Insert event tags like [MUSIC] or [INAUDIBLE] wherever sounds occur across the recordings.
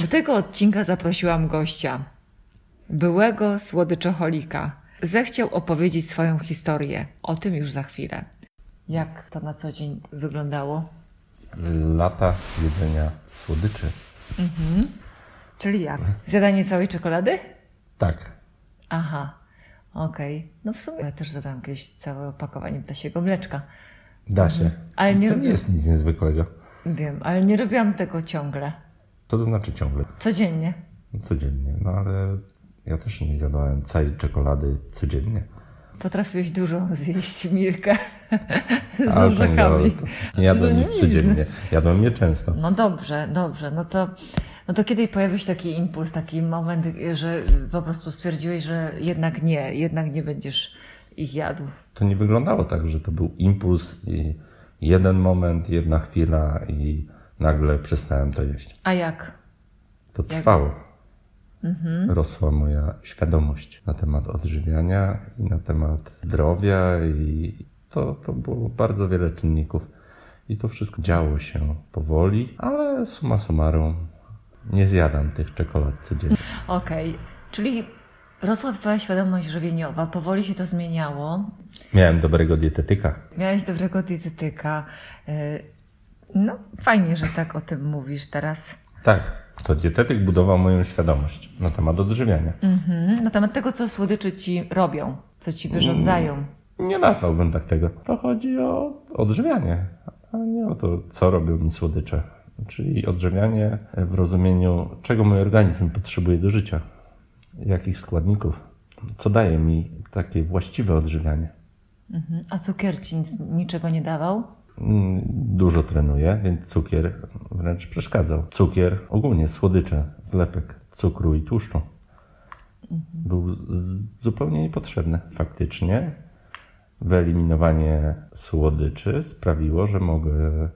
Do tego odcinka zaprosiłam gościa, byłego słodyczocholika. Zechciał opowiedzieć swoją historię. O tym już za chwilę. Jak to na co dzień wyglądało? Lata jedzenia słodyczy. Czyli jak? Zjadanie całej czekolady? Tak. Aha, okej. No w sumie ja też zadam kiedyś całe opakowanie ptasiego mleczka. Da się. Ale nie to robię- nie jest nic niezwykłego. Wiem, ale nie robiłam tego ciągle. Co to znaczy ciągle? Codziennie. Codziennie. No ale ja też nie zjadałem całej czekolady codziennie. Potrafiłeś dużo zjeść Mirkę [LAUGHS] z Ale to orzechami. to nie jadłem No nic. codziennie. Jadłem je często. No dobrze, dobrze. No to, no to kiedy pojawił się taki impuls, taki moment, że po prostu stwierdziłeś, że jednak nie, jednak nie będziesz ich jadł. To nie wyglądało tak, że to był impuls i jeden moment, jedna chwila i nagle przestałem to jeść. A jak? To trwało. Rosła moja świadomość na temat odżywiania i na temat zdrowia i to, to było bardzo wiele czynników. I to wszystko działo się powoli, ale summa summarum nie zjadam tych czekolad codziennie. Okej, czyli rosła twoja świadomość żywieniowa, powoli się to zmieniało. Miałem dobrego dietetyka. Miałeś dobrego dietetyka. No, fajnie, że tak o tym mówisz teraz. Tak, to dietetyk budował moją świadomość na temat odżywiania. Mhm. Na temat tego, co słodycze ci robią, co ci wyrządzają. Nie nazwałbym tak tego. To chodzi o odżywianie, a nie o to, co robią mi słodycze. Czyli odżywianie w rozumieniu, czego mój organizm potrzebuje do życia, jakich składników, co daje mi takie właściwe odżywianie. Mhm. A cukier ci nic, niczego nie dawał? Mm, Dużo trenuję, więc cukier wręcz przeszkadzał. Cukier, ogólnie słodycze, zlepek cukru i tłuszczu był z- zupełnie niepotrzebny. Faktycznie wyeliminowanie słodyczy sprawiło, że mogę,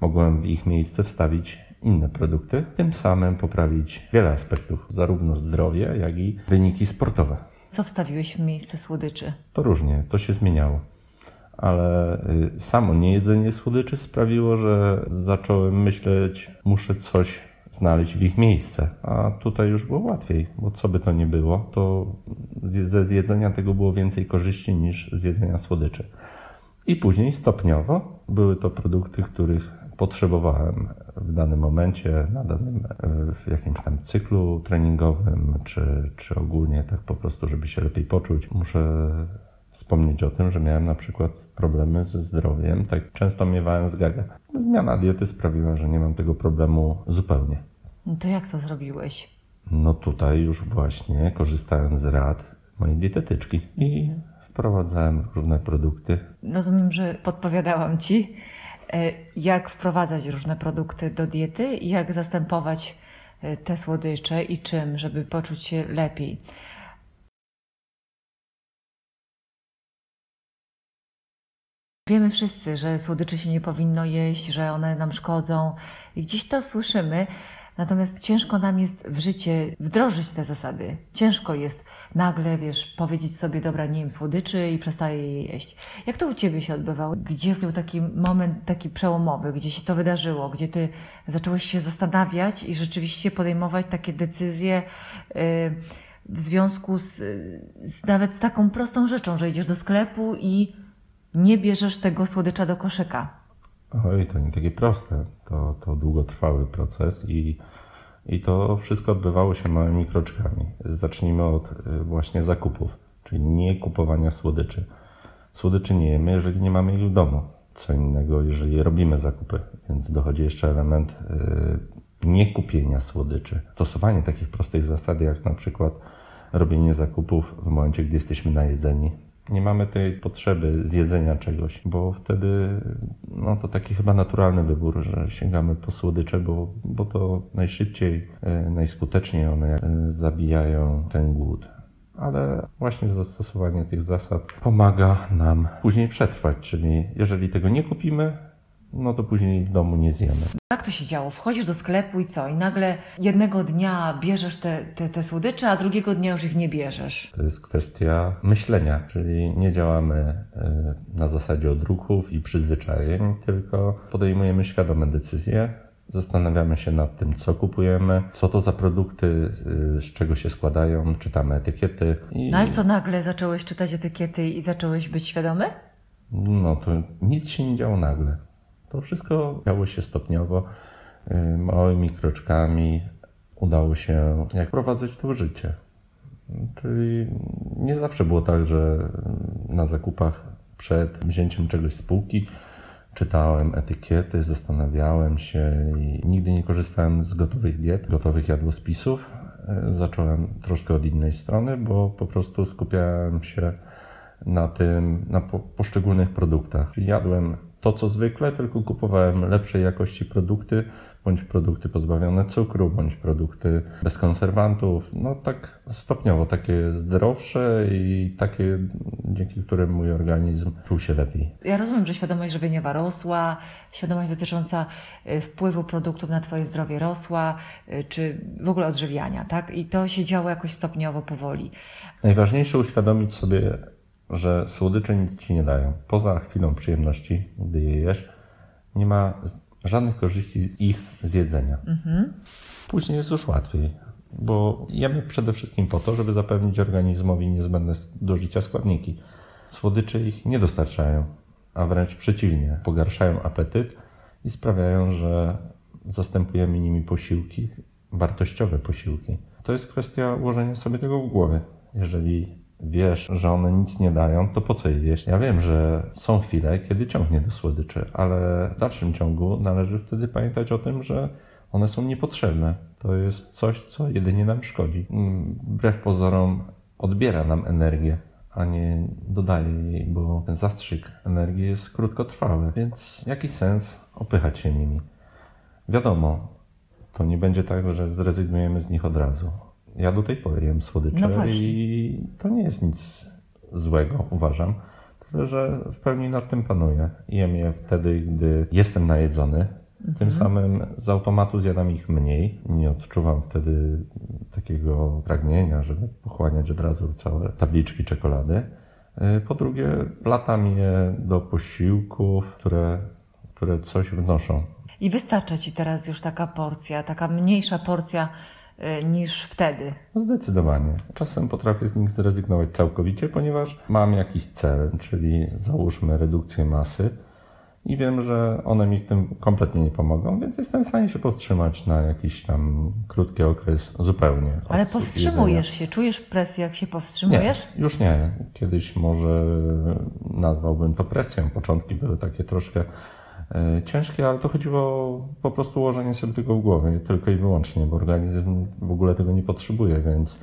mogłem w ich miejsce wstawić inne produkty, tym samym poprawić wiele aspektów, zarówno zdrowie, jak i wyniki sportowe. Co wstawiłeś w miejsce słodyczy? To różnie, to się zmieniało. Ale y, samo niejedzenie słodyczy sprawiło, że zacząłem myśleć, muszę coś znaleźć w ich miejsce. A tutaj już było łatwiej, bo co by to nie było, to ze zjedzenia tego było więcej korzyści niż z jedzenia słodyczy. I później stopniowo były to produkty, których potrzebowałem w danym momencie, na danym e, w jakimś tam cyklu treningowym, czy, czy ogólnie tak po prostu, żeby się lepiej poczuć. Muszę wspomnieć o tym, że miałem na przykład problemy ze zdrowiem, tak często miewałem zgagę. Zmiana diety sprawiła, że nie mam tego problemu zupełnie. No to jak to zrobiłeś? No tutaj już właśnie korzystałem z rad mojej dietetyczki i wprowadzałem różne produkty, Rozumiem, że podpowiadałam ci, e, jak wprowadzać różne produkty do diety i jak zastępować e, te słodycze i czym, żeby poczuć się lepiej. Wiemy wszyscy, że słodyczy się nie powinno jeść, że one nam szkodzą i gdzieś to słyszymy. Natomiast ciężko nam jest w życie wdrożyć te zasady. Ciężko jest nagle, wiesz, powiedzieć sobie, dobra, nie jem słodyczy i przestaję je jeść. Jak to u Ciebie się odbywało? Gdzie był taki moment taki przełomowy, gdzie się to wydarzyło, gdzie Ty zacząłeś się zastanawiać i rzeczywiście podejmować takie decyzje yy, w związku z, z nawet z taką prostą rzeczą, że idziesz do sklepu i nie bierzesz tego słodycza do koszyka. Oj, to nie takie proste. To, to długotrwały proces i, i to wszystko odbywało się małymi kroczkami. Zacznijmy od y, właśnie zakupów, czyli nie kupowania słodyczy. Słodyczy nie jemy, jeżeli nie mamy ich w domu. Co innego, jeżeli robimy zakupy, więc dochodzi jeszcze element y, nie kupienia słodyczy. Stosowanie takich prostych zasad, jak na przykład robienie zakupów w momencie, gdy jesteśmy najedzeni. Nie mamy tej potrzeby zjedzenia czegoś, bo wtedy no, to taki chyba naturalny wybór, że sięgamy po słodycze, bo, bo to najszybciej, e, najskuteczniej one e, zabijają ten głód. Ale właśnie zastosowanie tych zasad pomaga nam później przetrwać, czyli jeżeli tego nie kupimy, no to później w domu nie zjemy. Jak to się działo? Wchodzisz do sklepu i co? I nagle jednego dnia bierzesz te, te, te słodycze, a drugiego dnia już ich nie bierzesz. To jest kwestia myślenia, czyli nie działamy e, na zasadzie odruchów i przyzwyczajeń, tylko podejmujemy świadome decyzje Zastanawiamy się nad tym, co kupujemy, co to za produkty, y, z czego się składają, czytamy etykiety. I... No ale co nagle zacząłeś czytać etykiety i zacząłeś być świadomy? No to nic się nie działo nagle. To wszystko działo się stopniowo, y, małymi kroczkami. Udało się jak wprowadzać to w życie. Czyli nie zawsze było tak, że na zakupach przed wzięciem czegoś z spółki czytałem etykiety, zastanawiałem się i nigdy nie korzystałem z gotowych diet, gotowych jadłospisów. E, zacząłem troszkę od innej strony, bo po prostu skupiałem się na tym, na poszczególnych produktach. Jadłem to, co zwykle, tylko kupowałem lepszej jakości produkty, bądź produkty pozbawione cukru, bądź produkty bez konserwantów. No tak stopniowo, takie zdrowsze i takie, dzięki którym mój organizm czuł się lepiej. Ja rozumiem, że świadomość żywieniowa rosła, świadomość dotycząca y, wpływu produktów na Twoje zdrowie rosła, y, czy w ogóle odżywiania, tak? I to się działo jakoś stopniowo, powoli. Najważniejsze uświadomić sobie że słodycze nic ci nie dają. Poza chwilą przyjemności, gdy je jesz, nie ma żadnych korzyści z ich zjedzenia. Mhm. Później jest już łatwiej, bo jemy przede wszystkim po to, żeby zapewnić organizmowi niezbędne do życia składniki. Słodycze ich nie dostarczają, a wręcz przeciwnie, pogarszają apetyt i sprawiają, że zastępujemy nimi posiłki, wartościowe posiłki. To jest kwestia ułożenia sobie tego w głowie. Jeżeli wiesz, że one nic nie dają, to po co je jeść? Ja wiem, że są chwile, kiedy ciągnie do słodyczy, ale w dalszym ciągu należy wtedy pamiętać o tym, że one są niepotrzebne. To jest coś, co jedynie nam szkodzi. Mm, wbrew pozorom odbiera nam energię, a nie dodaje jej, bo ten zastrzyk energii jest krótkotrwały, więc jaki sens opychać się nimi? Wiadomo, to nie będzie tak, że zrezygnujemy z nich od razu. Ja do tej pory jem słodycze no i to nie jest nic złego, uważam. Tyle, że w pełni nad tym panuję. Jem je wtedy, gdy jestem najedzony. Mhm. Tym samym z automatu zjadam ich mniej. Nie odczuwam wtedy takiego pragnienia, żeby pochłaniać od razu całe tabliczki czekolady. Y, po drugie, latam je do posiłków, które, które coś wnoszą. I wystarcza ci teraz już taka porcja, taka mniejsza porcja niż wtedy. Zdecydowanie. Czasem potrafię z nich zrezygnować całkowicie, ponieważ mam jakiś cel, czyli załóżmy redukcję masy i wiem, że one mi w tym kompletnie nie pomogą, więc jestem w stanie się powstrzymać na jakiś tam krótki okres zupełnie. Ale powstrzymujesz jedzenia. się, czujesz presję, jak się powstrzymujesz? Nie, już nie. Kiedyś może nazwałbym to presją. Początki były takie troszkę E, ciężkie, ale to chodziło po prostu ułożenie sobie tego w głowie, tylko i wyłącznie, bo organizm w ogóle tego nie potrzebuje, więc,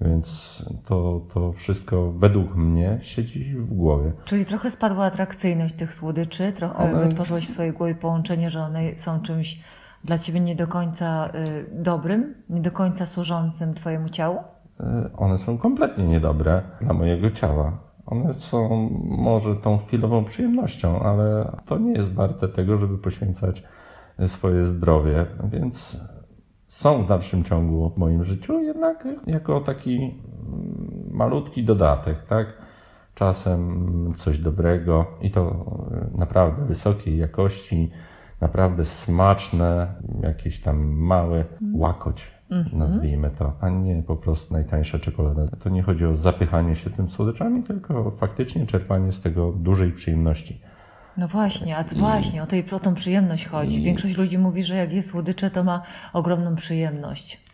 więc to, to wszystko według mnie siedzi w głowie. Czyli trochę spadła atrakcyjność tych słodyczy, trochę one... wytworzyłeś w swojej głowie połączenie, że one są czymś dla ciebie nie do końca y, dobrym, nie do końca służącym twojemu ciału? E, one są kompletnie niedobre dla mojego ciała. One są może tą chwilową przyjemnością, ale to nie jest warte tego, żeby poświęcać swoje zdrowie, więc są w dalszym ciągu w moim życiu, jednak jako taki malutki dodatek, tak? Czasem coś dobrego i to naprawdę wysokiej jakości, naprawdę smaczne, jakieś tam małe łakoć Mhm. nazwijmy to, a nie po prostu najtańsza czekolada. To nie chodzi o zapychanie się tym słodyczami, tylko faktycznie czerpanie z tego dużej przyjemności. No właśnie, a I... właśnie o, tej, o tą przyjemność chodzi. I... Większość ludzi mówi, że jak jest słodycze, to ma ogromną przyjemność.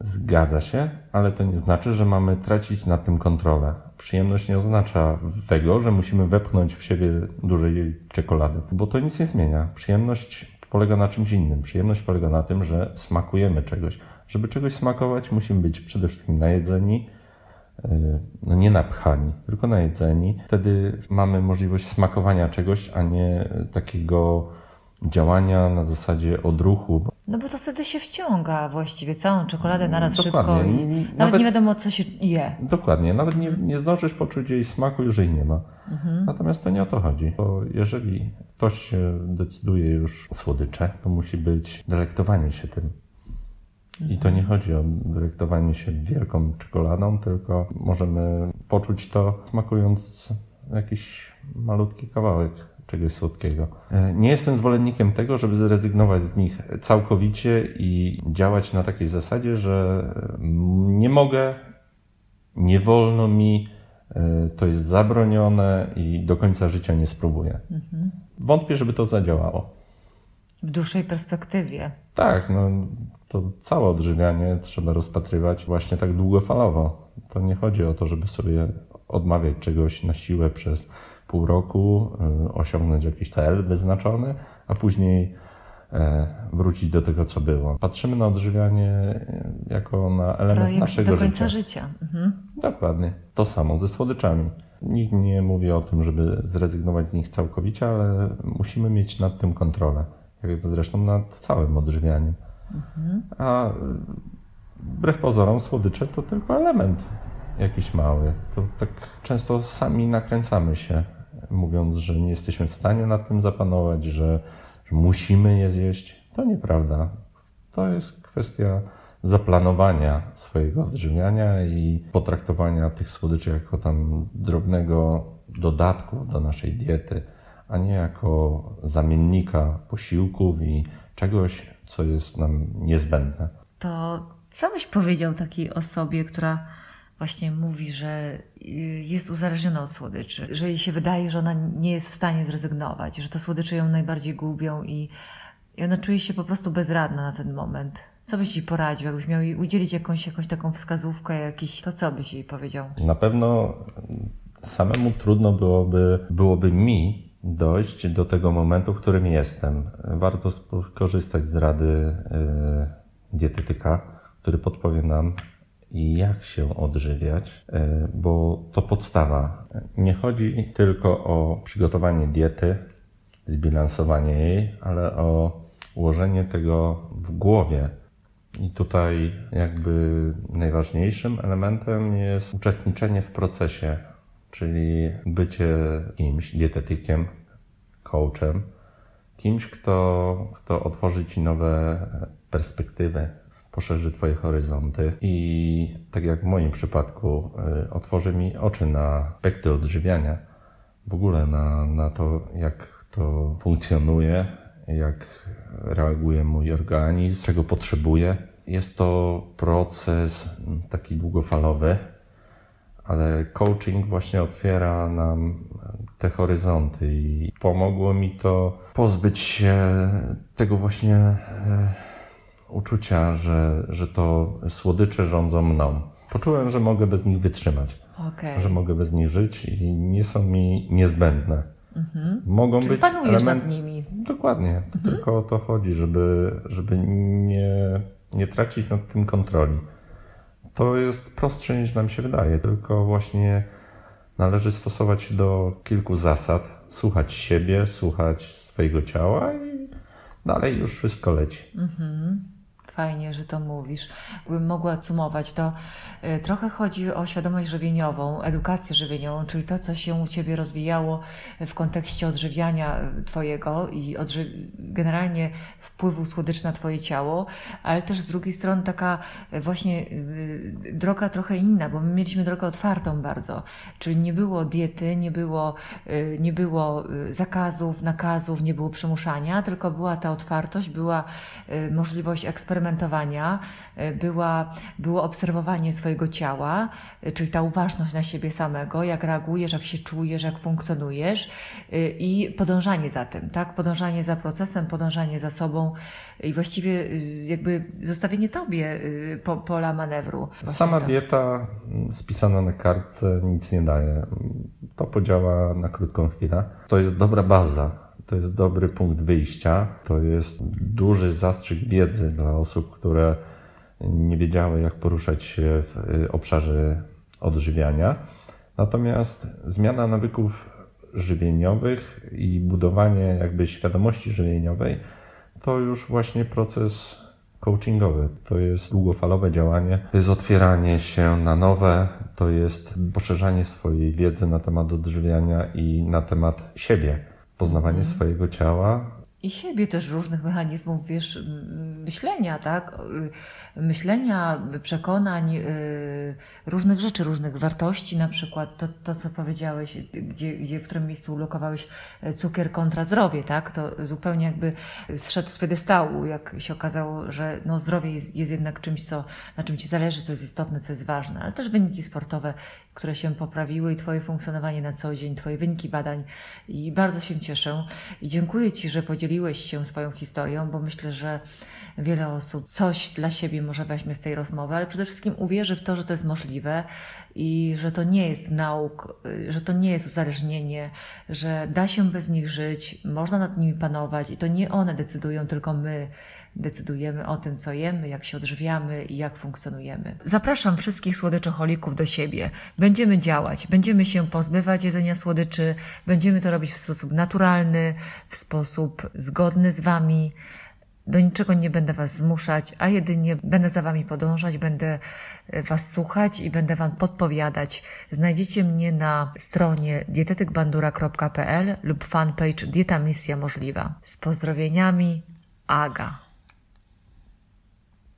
Zgadza się, ale to nie znaczy, że mamy tracić nad tym kontrolę. Przyjemność nie oznacza tego, że musimy wepchnąć w siebie dużej czekolady, bo to nic nie zmienia. Przyjemność polega na czymś innym. Przyjemność polega na tym, że smakujemy czegoś. Żeby czegoś smakować, musimy być przede wszystkim najedzeni, e, no nie napchani, tylko najedzeni. Wtedy mamy możliwość smakowania czegoś, a nie takiego działania na zasadzie odruchu. No bo to wtedy się wciąga właściwie całą czekoladę naraz Dokładnie. szybko i nawet, nawet, nie wiadomo, co się je. Dokładnie. Nawet nie, nie zdążysz poczuć jej smaku, już jej nie ma. Mhm. Natomiast to nie o to chodzi. Bo jeżeli ktoś decyduje już słodycze, to musi być delektowanie się tym. I to nie mhm. chodzi o delektowanie się wielką czekoladą, tylko możemy poczuć to smakując jakiś malutki kawałek czegoś słodkiego. E, nie jestem zwolennikiem tego, żeby zrezygnować z nich całkowicie i działać na takiej zasadzie, że nie mogę, nie wolno mi, e, to jest zabronione i do końca życia nie spróbuję. Mhm. Wątpię, żeby to zadziałało. W dłuższej perspektywie. Tak, no to całe odżywianie trzeba rozpatrywać właśnie tak długofalowo. To nie chodzi o to, żeby sobie odmawiać czegoś na siłę przez pół roku, y, osiągnąć jakiś cel wyznaczony, a później e, wrócić do tego, co było. Patrzymy na odżywianie y, jako na element Projekt naszego do końca życia. życia. Mhm. Dokładnie. To samo ze słodyczami. Nikt nie mówi o tym, żeby zrezygnować z nich całkowicie, ale musimy mieć nad tym kontrolę. Jak zresztą nad całym odżywianiem. Mhm. A wbrew pozorom słodycze to tylko element jakiś mały. To tak często sami nakręcamy się, mówiąc, że nie jesteśmy w stanie nad tym zapanować, że, że musimy je zjeść. To nieprawda. To jest kwestia zaplanowania swojego odżywiania i potraktowania tych słodyczy jako tam drobnego dodatku do naszej diety, a nie jako zamiennika posiłków i czegoś, co jest nam niezbędne. To co byś powiedział takiej osobie, która właśnie mówi, że y, jest uzależniona od słodyczy, że jej się wydaje, że ona nie jest w stanie zrezygnować, że te słodycze ją najbardziej gubią i, i ona czuje się po prostu bezradna na ten moment. Co byś jej poradził? Jakbyś miał jej udzielić jakąś, jakąś taką wskazówkę, jakiś, to co byś jej powiedział? Na pewno samemu trudno byłoby, byłoby mi dojść do tego momentu, w którym jestem. Warto skorzystać z rady yy, dietetyka, który podpowie nam, jak się odżywiać, e, bo to podstawa. Nie chodzi tylko o przygotowanie diety, zbilansowanie jej, ale o ułożenie tego w głowie. I tutaj jakby najważniejszym elementem jest uczestniczenie w procesie, czyli bycie kimś, dietetykiem, coachem, kimś, kto, kto otworzy ci nowe perspektywy, poszerzy Twoje horyzonty i tak jak w moim przypadku, y, otworzy mi oczy na aspekty odżywiania, w ogóle na, na to, jak to funkcjonuje, jak reaguje mój organizm, czego potrzebuje. Jest to proces taki długofalowy, ale coaching właśnie otwiera nam te horyzonty i pomogło mi to pozbyć się tego właśnie e, uczucia, że, że to słodycze rządzą mną. Poczułem, że mogę bez nich wytrzymać, okay. że mogę bez nich żyć i nie są mi niezbędne. Mhm. Mogą Czyli być panujesz element... nad nimi. Dokładnie. Mhm. Tylko o to chodzi, żeby, żeby nie, nie tracić nad tym kontroli. To jest prostsze niż nam się wydaje, tylko właśnie należy stosować się do kilku zasad. Słuchać siebie, słuchać swojego ciała i dalej już wszystko leci. Mhm. Fajnie, że to mówisz. Gdybym mogła sumować, to y, trochę chodzi o świadomość żywieniową, edukację żywieniową, czyli to, co się u Ciebie rozwijało w kontekście odżywiania y, Twojego i odży generalnie wpływu słodycz na Twoje ciało, ale też z drugiej strony taka y, właśnie droga trochę inna, bo my mieliśmy drogę otwartą bardzo, czyli nie było diety, nie było, nie było zakazów, nakazów, nie było przymuszania, tylko była ta otwartość, była możliwość eksperymentowania, eksperymentowania e, była, było obserwowanie swojego ciała, e, czyli ta uważność na siebie samego, jak reagujesz, jak się czujesz, jak funkcjonujesz e, i podążanie za tym, tak? Podążanie za procesem, podążanie za sobą i właściwie jakby zostawienie tobie po, pola manewru. Sama to. dieta mm, spisana na kartce nic nie daje. To podziała na krótką chwilę. To jest dobra baza to jest dobry punkt wyjścia. To jest duży zastrzyk wiedzy dla osób, które nie wiedziały, jak poruszać się w y, obszarze odżywiania. Natomiast zmiana nawyków żywieniowych i budowanie jakby świadomości żywieniowej to już właśnie proces coachingowy. To jest długofalowe działanie, to jest otwieranie się na nowe, to jest poszerzanie swojej wiedzy na temat odżywiania i na temat siebie poznawanie mhm. swojego ciała. I siebie też różnych mechanizmów, wiesz, myślenia, tak? Myślenia, przekonań, y, różnych rzeczy, różnych wartości, na przykład to, to co powiedziałeś, gdzie, gdzie w którym miejscu ulokowałeś e, cukier kontra zdrowie, tak? To zupełnie jakby zszedł z piedestału, jak się okazało, że no zdrowie jest, jest jednak czymś, co, na czym ci zależy, co jest istotne, co jest ważne, ale też wyniki sportowe, które się poprawiły i twoje funkcjonowanie na co dzień, twoje wyniki badań i bardzo się cieszę i dziękuję ci, że podzieliłeś się swoją historią, bo myślę, że wiele osób coś dla siebie może weźmie z tej rozmowy, ale przede wszystkim uwierzy w to, że to jest możliwe i że to nie jest nauk, że to nie jest uzależnienie, że da się bez nich żyć, można nad nimi panować i to nie one decydują, tylko my decydujemy o tym, co jemy, jak się odżywiamy i jak funkcjonujemy. Zapraszam wszystkich słodyczoholików do siebie. Będziemy działać, będziemy się pozbywać jedzenia słodyczy, będziemy to robić w sposób naturalny, w sposób zgodny z Wami. Do niczego nie będę Was zmuszać, a jedynie będę za Wami podążać, będę e, Was słuchać i będę Wam podpowiadać. Znajdziecie mnie na stronie dietetykbandura.pl lub fanpage Dieta Misja Możliwa. Z pozdrowieniami, Aga.